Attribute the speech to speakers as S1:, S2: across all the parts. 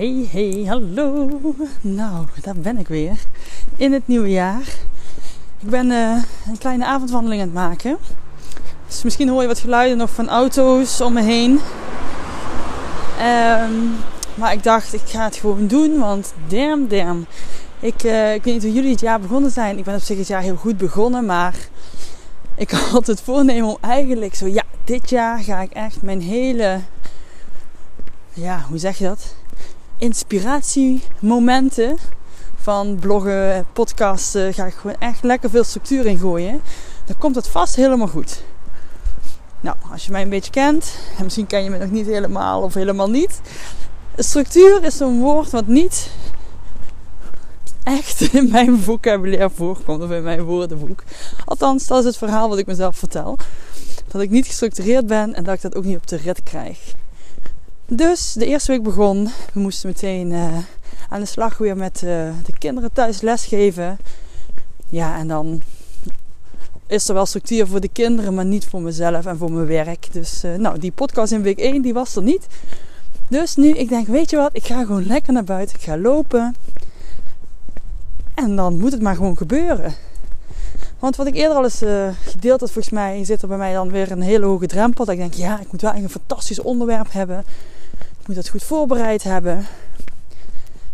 S1: Hey, hey, hallo. Nou, daar ben ik weer. In het nieuwe jaar. Ik ben uh, een kleine avondwandeling aan het maken. Dus misschien hoor je wat geluiden nog van auto's om me heen. Um, maar ik dacht, ik ga het gewoon doen, want damn, damn. Ik, uh, ik weet niet hoe jullie het jaar begonnen zijn. Ik ben op zich het jaar heel goed begonnen, maar ik had het voornemen om eigenlijk zo, ja, dit jaar ga ik echt mijn hele, ja, hoe zeg je dat? Inspiratiemomenten van bloggen, podcasten, ga ik gewoon echt lekker veel structuur in gooien. Dan komt het vast helemaal goed. Nou, als je mij een beetje kent, en misschien ken je me nog niet helemaal of helemaal niet. Structuur is een woord wat niet echt in mijn vocabulaire voorkomt of in mijn woordenboek. Althans, dat is het verhaal wat ik mezelf vertel. Dat ik niet gestructureerd ben en dat ik dat ook niet op de rit krijg. Dus de eerste week begon. We moesten meteen uh, aan de slag weer met uh, de kinderen thuis lesgeven. Ja, en dan is er wel structuur voor de kinderen, maar niet voor mezelf en voor mijn werk. Dus uh, nou, die podcast in week 1 die was er niet. Dus nu, ik denk, weet je wat, ik ga gewoon lekker naar buiten. Ik ga lopen. En dan moet het maar gewoon gebeuren. Want wat ik eerder al eens uh, gedeeld had, volgens mij zit er bij mij dan weer een hele hoge drempel. Dat ik denk, ja, ik moet wel een fantastisch onderwerp hebben. Ik moet dat goed voorbereid hebben.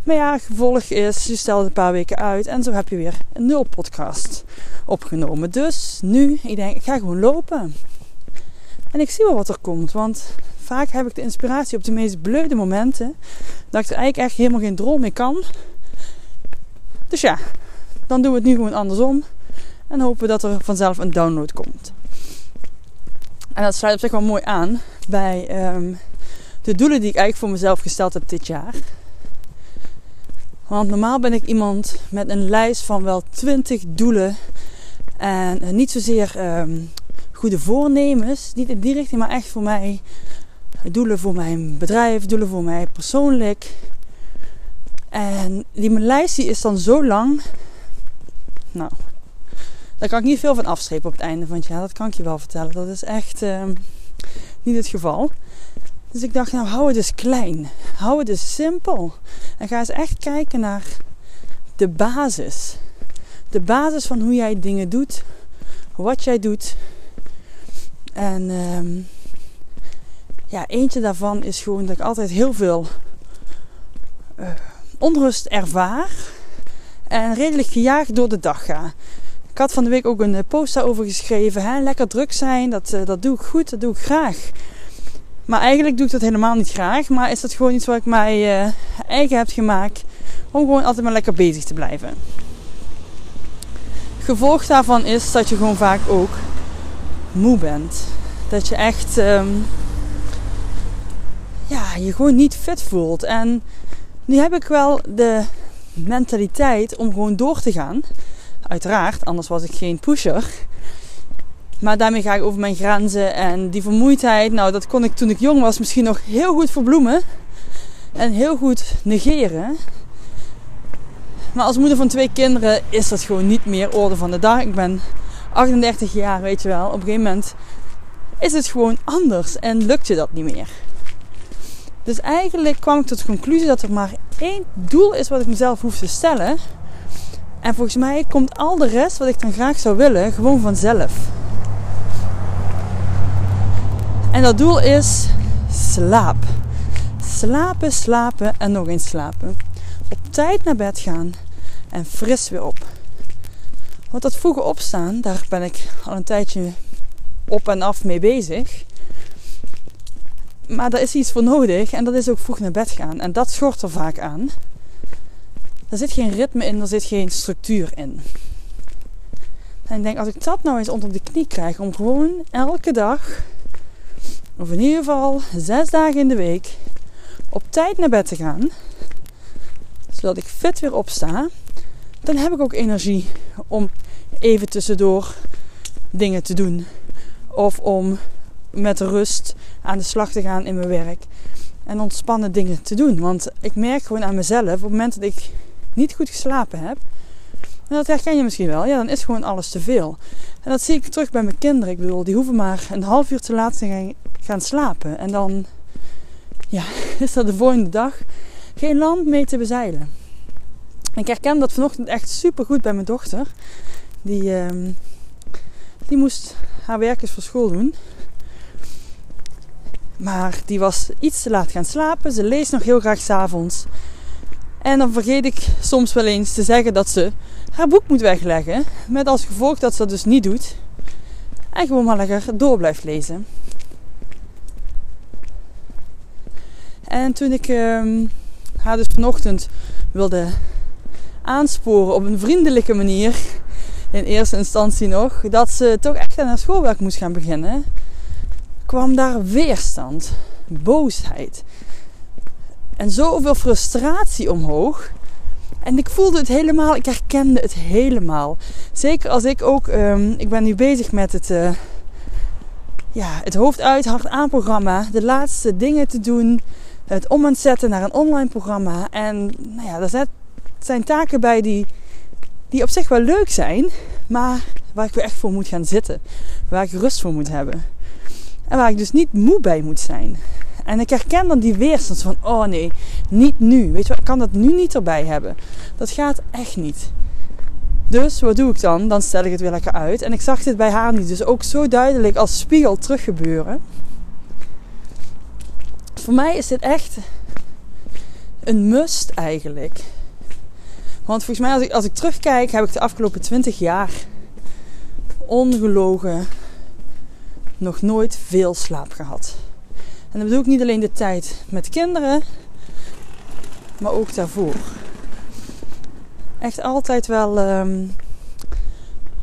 S1: Maar ja, gevolg is, je stelt het een paar weken uit en zo heb je weer een nul podcast opgenomen. Dus nu, ik denk, ik ga gewoon lopen. En ik zie wel wat er komt, want vaak heb ik de inspiratie op de meest bleude momenten. Dat ik er eigenlijk echt helemaal geen droom mee kan. Dus ja, dan doen we het nu gewoon andersom. En hopen dat er vanzelf een download komt. En dat sluit op zich wel mooi aan bij um, de doelen die ik eigenlijk voor mezelf gesteld heb dit jaar. Want normaal ben ik iemand met een lijst van wel 20 doelen. En niet zozeer um, goede voornemens, niet in die richting, maar echt voor mij doelen voor mijn bedrijf, doelen voor mij persoonlijk. En die mijn lijst die is dan zo lang. Nou, daar kan ik niet veel van afstrepen op het einde van het jaar. Dat kan ik je wel vertellen. Dat is echt uh, niet het geval. Dus ik dacht, nou hou het dus klein. Hou het dus simpel. En ga eens echt kijken naar de basis. De basis van hoe jij dingen doet. Wat jij doet. En um, ja, eentje daarvan is gewoon dat ik altijd heel veel uh, onrust ervaar. En redelijk gejaagd door de dag ga. Ik had van de week ook een eh, post daarover geschreven. Hè? Lekker druk zijn, dat, uh, dat doe ik goed, dat doe ik graag. Maar eigenlijk doe ik dat helemaal niet graag. Maar is dat gewoon iets wat ik mij uh, eigen heb gemaakt. Om gewoon altijd maar lekker bezig te blijven. Gevolg daarvan is dat je gewoon vaak ook moe bent. Dat je echt um, ja, je gewoon niet fit voelt. En nu heb ik wel de mentaliteit om gewoon door te gaan. Uiteraard, anders was ik geen pusher. Maar daarmee ga ik over mijn grenzen en die vermoeidheid. Nou, dat kon ik toen ik jong was misschien nog heel goed verbloemen. En heel goed negeren. Maar als moeder van twee kinderen is dat gewoon niet meer orde van de dag. Ik ben 38 jaar, weet je wel. Op een gegeven moment is het gewoon anders en lukt je dat niet meer. Dus eigenlijk kwam ik tot de conclusie dat er maar één doel is wat ik mezelf hoef te stellen. En volgens mij komt al de rest wat ik dan graag zou willen gewoon vanzelf. En dat doel is slaap. Slapen, slapen en nog eens slapen. Op tijd naar bed gaan en fris weer op. Want dat vroege opstaan, daar ben ik al een tijdje op en af mee bezig. Maar daar is iets voor nodig en dat is ook vroeg naar bed gaan. En dat schort er vaak aan. Er zit geen ritme in, er zit geen structuur in. En ik denk, als ik dat nou eens onder de knie krijg, om gewoon elke dag, of in ieder geval zes dagen in de week, op tijd naar bed te gaan, zodat ik fit weer opsta, dan heb ik ook energie om even tussendoor dingen te doen. Of om met rust aan de slag te gaan in mijn werk. En ontspannen dingen te doen. Want ik merk gewoon aan mezelf, op het moment dat ik niet goed geslapen heb, en dat herken je misschien wel, ja, dan is gewoon alles te veel. En dat zie ik terug bij mijn kinderen. Ik bedoel, die hoeven maar een half uur te laat te gaan slapen. En dan ja, is dat de volgende dag geen land mee te bezeilen. Ik herken dat vanochtend echt super goed bij mijn dochter. Die, uh, die moest haar werkjes voor school doen. Maar die was iets te laat gaan slapen. Ze leest nog heel graag s'avonds. En dan vergeet ik soms wel eens te zeggen dat ze haar boek moet wegleggen. Met als gevolg dat ze dat dus niet doet. En gewoon maar lekker door blijft lezen. En toen ik uh, haar dus vanochtend wilde aansporen op een vriendelijke manier, in eerste instantie nog, dat ze toch echt aan haar schoolwerk moest gaan beginnen, kwam daar weerstand, boosheid en zoveel frustratie omhoog. En ik voelde het helemaal, ik herkende het helemaal. Zeker als ik ook, um, ik ben nu bezig met het, uh, ja, het hoofd uit, hard aan programma. De laatste dingen te doen. Het om zetten naar een online programma. En nou ja, daar zijn taken bij die, die op zich wel leuk zijn. Maar waar ik weer echt voor moet gaan zitten. Waar ik rust voor moet hebben. En waar ik dus niet moe bij moet zijn. En ik herken dan die weerstand van, oh nee, niet nu. Weet je wat, ik kan dat nu niet erbij hebben. Dat gaat echt niet. Dus wat doe ik dan? Dan stel ik het weer lekker uit. En ik zag dit bij haar niet. Dus ook zo duidelijk als spiegel teruggebeuren. Voor mij is dit echt een must eigenlijk. Want volgens mij, als ik, als ik terugkijk, heb ik de afgelopen 20 jaar ongelogen nog nooit veel slaap gehad. En dat bedoel ik niet alleen de tijd met kinderen, maar ook daarvoor. Echt altijd wel um,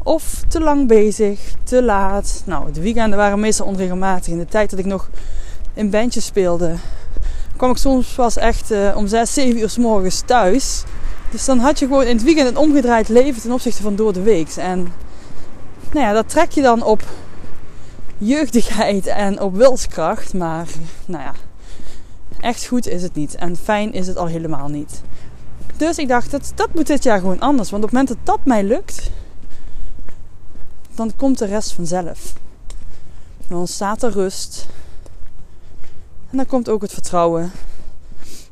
S1: of te lang bezig, te laat. Nou, de weekenden waren meestal onregelmatig. In de tijd dat ik nog in bandjes speelde, kwam ik soms pas echt uh, om 6, 7 uur s morgens thuis. Dus dan had je gewoon in het weekend een omgedraaid leven ten opzichte van door de week. En nou ja, dat trek je dan op jeugdigheid en op wilskracht. Maar nou ja, echt goed is het niet. En fijn is het al helemaal niet. Dus ik dacht, dat, dat moet dit jaar gewoon anders. Want op het moment dat dat mij lukt, dan komt de rest vanzelf. Dan ontstaat er rust. En dan komt ook het vertrouwen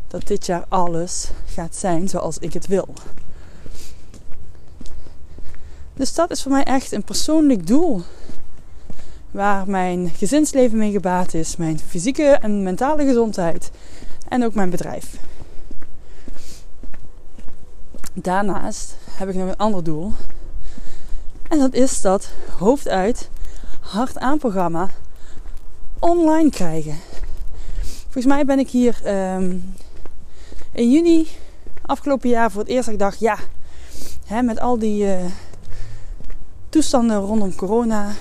S1: dat dit jaar alles gaat zijn zoals ik het wil. Dus dat is voor mij echt een persoonlijk doel waar mijn gezinsleven mee gebaat is, mijn fysieke en mentale gezondheid en ook mijn bedrijf. Daarnaast heb ik nog een ander doel. En dat is dat hoofd uit, hard aan programma online krijgen. Volgens mij ben ik hier um, in juni afgelopen jaar voor het eerst ik dacht, ja, hè, met al die uh, toestanden rondom corona,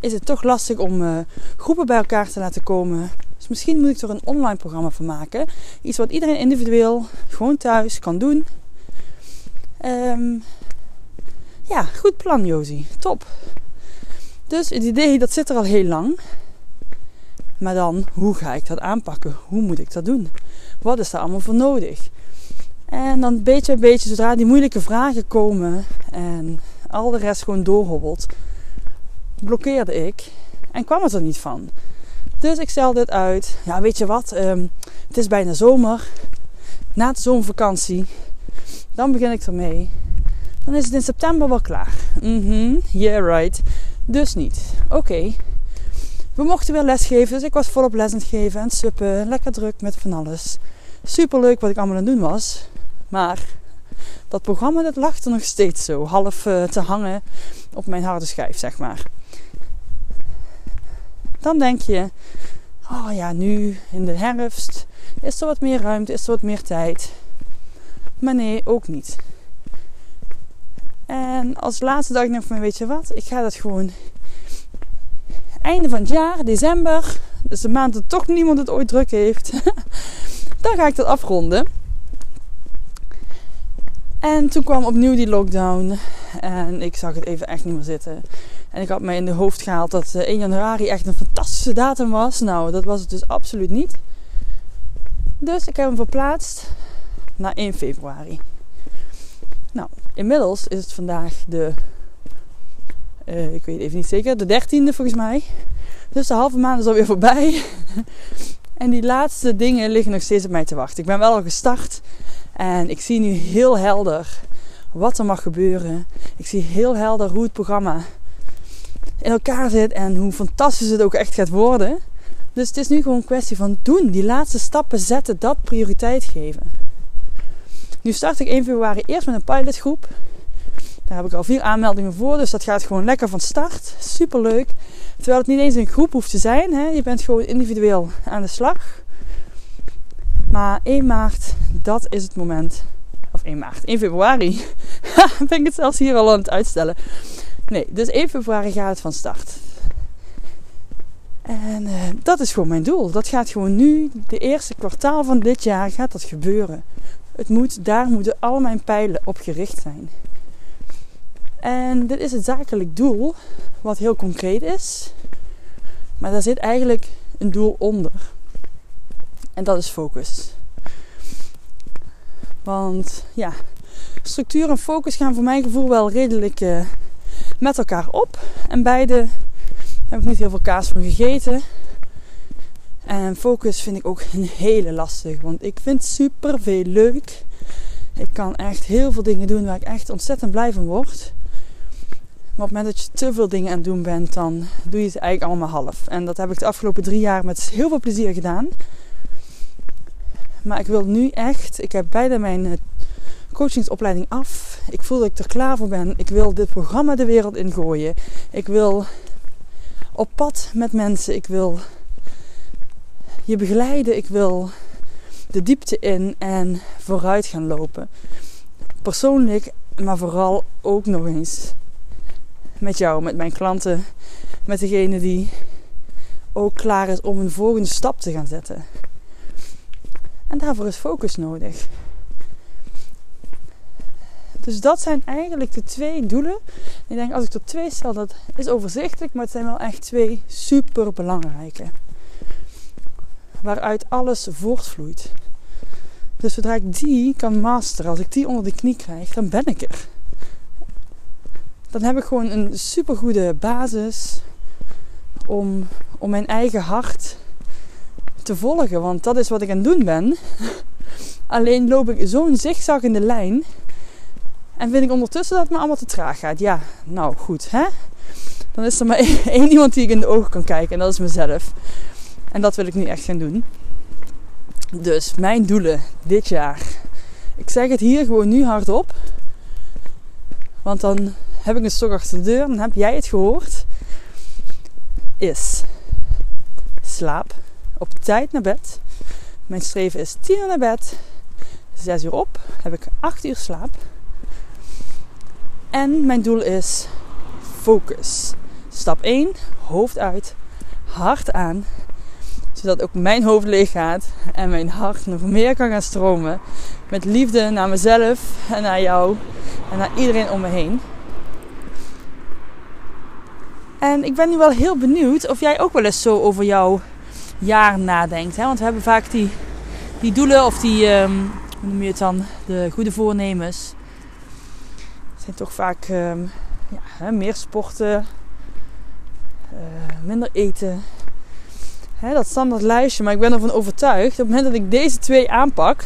S1: is het toch lastig om uh, groepen bij elkaar te laten komen. Dus misschien moet ik er een online programma van maken. Iets wat iedereen individueel gewoon thuis kan doen. Um, ja, goed plan Josie. Top. Dus het idee dat zit er al heel lang. Maar dan, hoe ga ik dat aanpakken? Hoe moet ik dat doen? Wat is daar allemaal voor nodig? En dan beetje bij beetje, zodra die moeilijke vragen komen en al de rest gewoon doorhobbelt, blokkeerde ik en kwam het er niet van. Dus ik stel dit uit. Ja, weet je wat? Um, het is bijna zomer. Na de zomervakantie. Dan begin ik ermee. Dan is het in september wel klaar. Mhm, yeah right. Dus niet. Oké. we mochten weer lesgeven, dus ik was volop les geven en suppen. Lekker druk met van alles. Super leuk wat ik allemaal aan het doen was. Maar dat programma dat lag er nog steeds zo half uh, te hangen op mijn harde schijf, zeg maar. Dan denk je, oh ja, nu in de herfst is er wat meer ruimte, is er wat meer tijd. Maar nee, ook niet. En als laatste dacht ik nog van, weet je wat, ik ga dat gewoon einde van het jaar, december, dus de maand dat toch niemand het ooit druk heeft, dan ga ik dat afronden. En toen kwam opnieuw die lockdown en ik zag het even echt niet meer zitten. En ik had me in de hoofd gehaald dat 1 eh, januari echt een fantastische datum was. Nou, dat was het dus absoluut niet. Dus ik heb hem verplaatst naar 1 februari. Nou, inmiddels is het vandaag de, uh, ik weet even niet zeker, de 13e volgens mij. Dus de halve maand is alweer voorbij. en die laatste dingen liggen nog steeds op mij te wachten. Ik ben wel al gestart en ik zie nu heel helder wat er mag gebeuren. Ik zie heel helder hoe het programma in elkaar zit en hoe fantastisch het ook echt gaat worden. Dus het is nu gewoon een kwestie van doen. Die laatste stappen zetten, dat prioriteit geven. Nu start ik 1 februari eerst met een pilotgroep. Daar heb ik al vier aanmeldingen voor, dus dat gaat gewoon lekker van start. Super leuk. Terwijl het niet eens een groep hoeft te zijn. Hè. Je bent gewoon individueel aan de slag. Maar 1 maart, dat is het moment. Of 1 maart, 1 februari. ben ik het zelfs hier al aan het uitstellen. Nee, dus 1 februari gaat het van start. En uh, dat is gewoon mijn doel. Dat gaat gewoon nu, de eerste kwartaal van dit jaar, gaat dat gebeuren. Het moet, daar moeten al mijn pijlen op gericht zijn. En dit is het zakelijk doel, wat heel concreet is. Maar daar zit eigenlijk een doel onder. En dat is focus. Want ja, structuur en focus gaan voor mijn gevoel wel redelijk uh, met elkaar op. En beide heb ik niet heel veel kaas van gegeten. En focus vind ik ook een hele lastig. Want ik vind super veel leuk. Ik kan echt heel veel dingen doen waar ik echt ontzettend blij van word. Maar op het moment dat je te veel dingen aan het doen bent, dan doe je het eigenlijk allemaal half. En dat heb ik de afgelopen drie jaar met heel veel plezier gedaan. Maar ik wil nu echt, ik heb bijna mijn eh, coachingsopleiding af. Ik voel dat ik er klaar voor ben. Ik wil dit programma de wereld ingooien. Ik wil op pad met mensen. Ik wil je begeleiden. Ik wil de diepte in en vooruit gaan lopen. Persoonlijk, maar vooral ook nog eens met jou, met mijn klanten, met degene die ook klaar is om een volgende stap te gaan zetten. En daarvoor is focus nodig. Dus dat zijn eigenlijk de twee doelen. Ik denk als ik er twee stel, dat is overzichtelijk, maar het zijn wel echt twee super belangrijke. Waaruit alles voortvloeit. Dus zodra ik die kan masteren, als ik die onder de knie krijg, dan ben ik er. Dan heb ik gewoon een super goede basis om, om mijn eigen hart te volgen. Want dat is wat ik aan het doen ben. Alleen loop ik zo'n zigzaggende lijn en vind ik ondertussen dat het me allemaal te traag gaat. Ja, nou goed, hè? Dan is er maar één iemand die ik in de ogen kan kijken. En dat is mezelf. En dat wil ik nu echt gaan doen. Dus mijn doelen dit jaar. Ik zeg het hier gewoon nu hardop. Want dan heb ik een stok achter de deur. Dan heb jij het gehoord. Is slaap op tijd naar bed. Mijn streven is 10 uur naar bed. 6 uur op. Heb ik 8 uur slaap. En mijn doel is focus. Stap 1, hoofd uit, hart aan. Zodat ook mijn hoofd leeg gaat en mijn hart nog meer kan gaan stromen. Met liefde naar mezelf en naar jou en naar iedereen om me heen. En ik ben nu wel heel benieuwd of jij ook wel eens zo over jouw jaar nadenkt. Hè? Want we hebben vaak die, die doelen of die, um, hoe noem je het dan, de goede voornemens zijn toch vaak ehm, ja, hè, meer sporten, uh, minder eten. Hè, dat standaard lijstje. Maar ik ben ervan overtuigd, op het moment dat ik deze twee aanpak,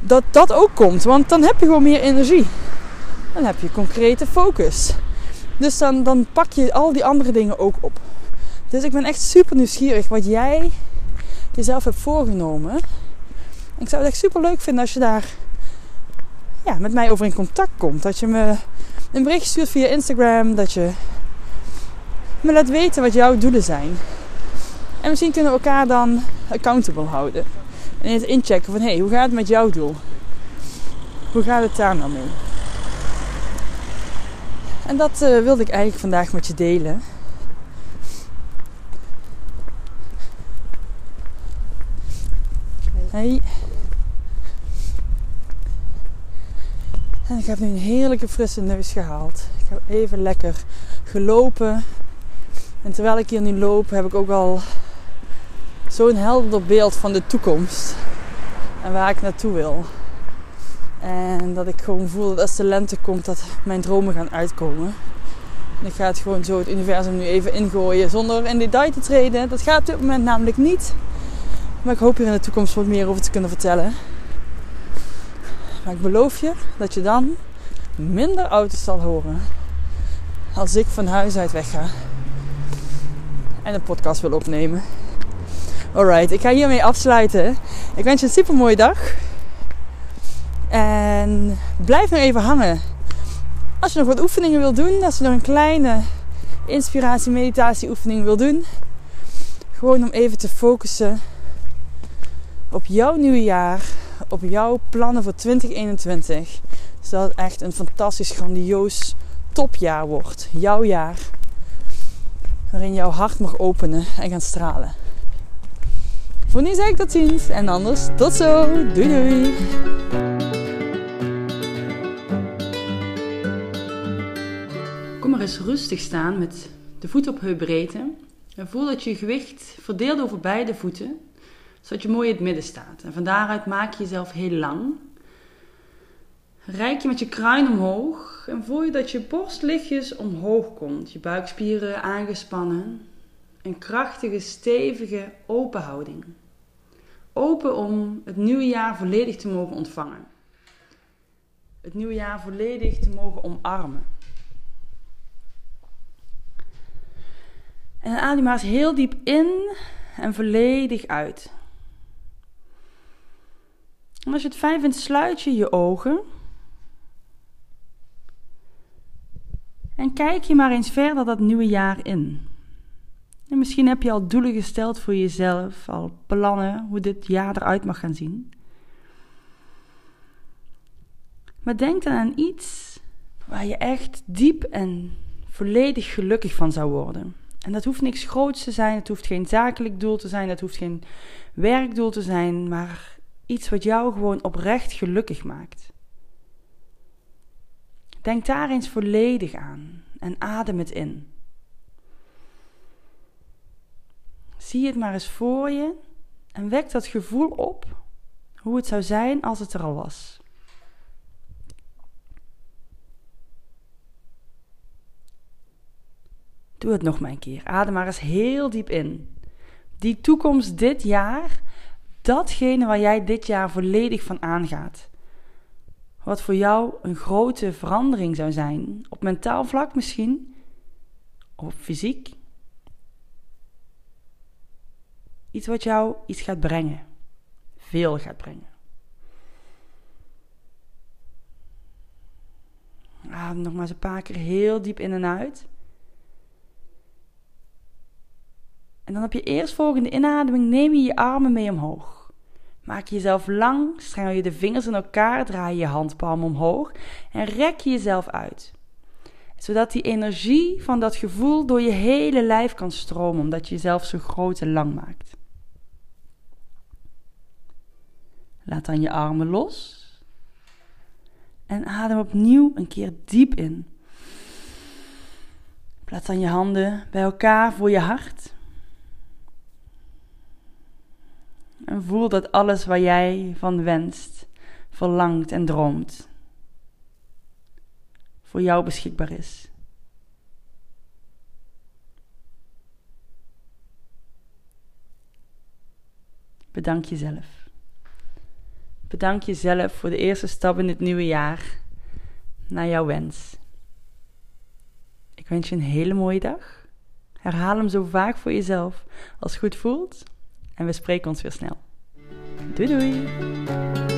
S1: dat dat ook komt. Want dan heb je gewoon meer energie. Dan heb je concrete focus. Dus dan, dan pak je al die andere dingen ook op. Dus ik ben echt super nieuwsgierig wat jij jezelf hebt voorgenomen. ik zou het echt super leuk vinden als je daar ja, met mij over in contact komt. Dat je me een bericht stuurt via Instagram. Dat je me laat weten wat jouw doelen zijn. En misschien kunnen we elkaar dan accountable houden. En eens inchecken van hé, hey, hoe gaat het met jouw doel? Hoe gaat het daar nou mee? En dat uh, wilde ik eigenlijk vandaag met je delen. Hey. Ik heb nu een heerlijke frisse neus gehaald. Ik heb even lekker gelopen. En terwijl ik hier nu loop, heb ik ook al zo'n helder beeld van de toekomst. En waar ik naartoe wil. En dat ik gewoon voel dat als de lente komt, dat mijn dromen gaan uitkomen. En ik ga het gewoon zo het universum nu even ingooien zonder in detail te treden. Dat gaat op dit moment namelijk niet. Maar ik hoop hier in de toekomst wat meer over te kunnen vertellen. Maar ik beloof je dat je dan minder auto's zal horen als ik van huis uit wegga en een podcast wil opnemen. Alright, ik ga hiermee afsluiten. Ik wens je een super mooie dag. En blijf nog even hangen. Als je nog wat oefeningen wil doen, als je nog een kleine inspiratie, meditatie oefening wil doen. Gewoon om even te focussen op jouw nieuwe jaar, op jouw plannen voor 2021. Zodat het echt een fantastisch, grandioos topjaar wordt. Jouw jaar. Waarin jouw hart mag openen en gaan stralen. Voor nu zeg ik tot ziens en anders tot zo. Doei doei. Kom maar eens rustig staan met de voet op heupbreedte. En voel dat je gewicht verdeelt over beide voeten zodat je mooi in het midden staat. En van daaruit maak je jezelf heel lang. Rijk je met je kruin omhoog en voel je dat je borst lichtjes omhoog komt. Je buikspieren aangespannen. Een krachtige, stevige openhouding. Open om het nieuwe jaar volledig te mogen ontvangen. Het nieuwe jaar volledig te mogen omarmen. En adem maar eens heel diep in en volledig uit. En als je het fijn vindt, sluit je je ogen. En kijk je maar eens verder dat nieuwe jaar in. En misschien heb je al doelen gesteld voor jezelf, al plannen hoe dit jaar eruit mag gaan zien. Maar denk dan aan iets waar je echt diep en volledig gelukkig van zou worden. En dat hoeft niks groots te zijn, het hoeft geen zakelijk doel te zijn, het hoeft geen werkdoel te zijn, maar Iets wat jou gewoon oprecht gelukkig maakt. Denk daar eens volledig aan en adem het in. Zie het maar eens voor je en wek dat gevoel op hoe het zou zijn als het er al was. Doe het nog maar een keer. Adem maar eens heel diep in. Die toekomst dit jaar datgene waar jij dit jaar volledig van aangaat. Wat voor jou een grote verandering zou zijn, op mentaal vlak misschien, of fysiek. Iets wat jou iets gaat brengen, veel gaat brengen. Adem nog maar een paar keer heel diep in en uit. En dan op je eerstvolgende inademing neem je je armen mee omhoog. Maak jezelf lang, strengel je de vingers in elkaar, draai je handpalm omhoog en rek je jezelf uit. Zodat die energie van dat gevoel door je hele lijf kan stromen, omdat je jezelf zo groot en lang maakt. Laat dan je armen los. En adem opnieuw een keer diep in. Plaats dan je handen bij elkaar voor je hart. En voel dat alles waar jij van wenst, verlangt en droomt, voor jou beschikbaar is. Bedank jezelf. Bedank jezelf voor de eerste stap in het nieuwe jaar naar jouw wens. Ik wens je een hele mooie dag. Herhaal hem zo vaak voor jezelf als het goed voelt. En we spreken ons weer snel. Doei doei!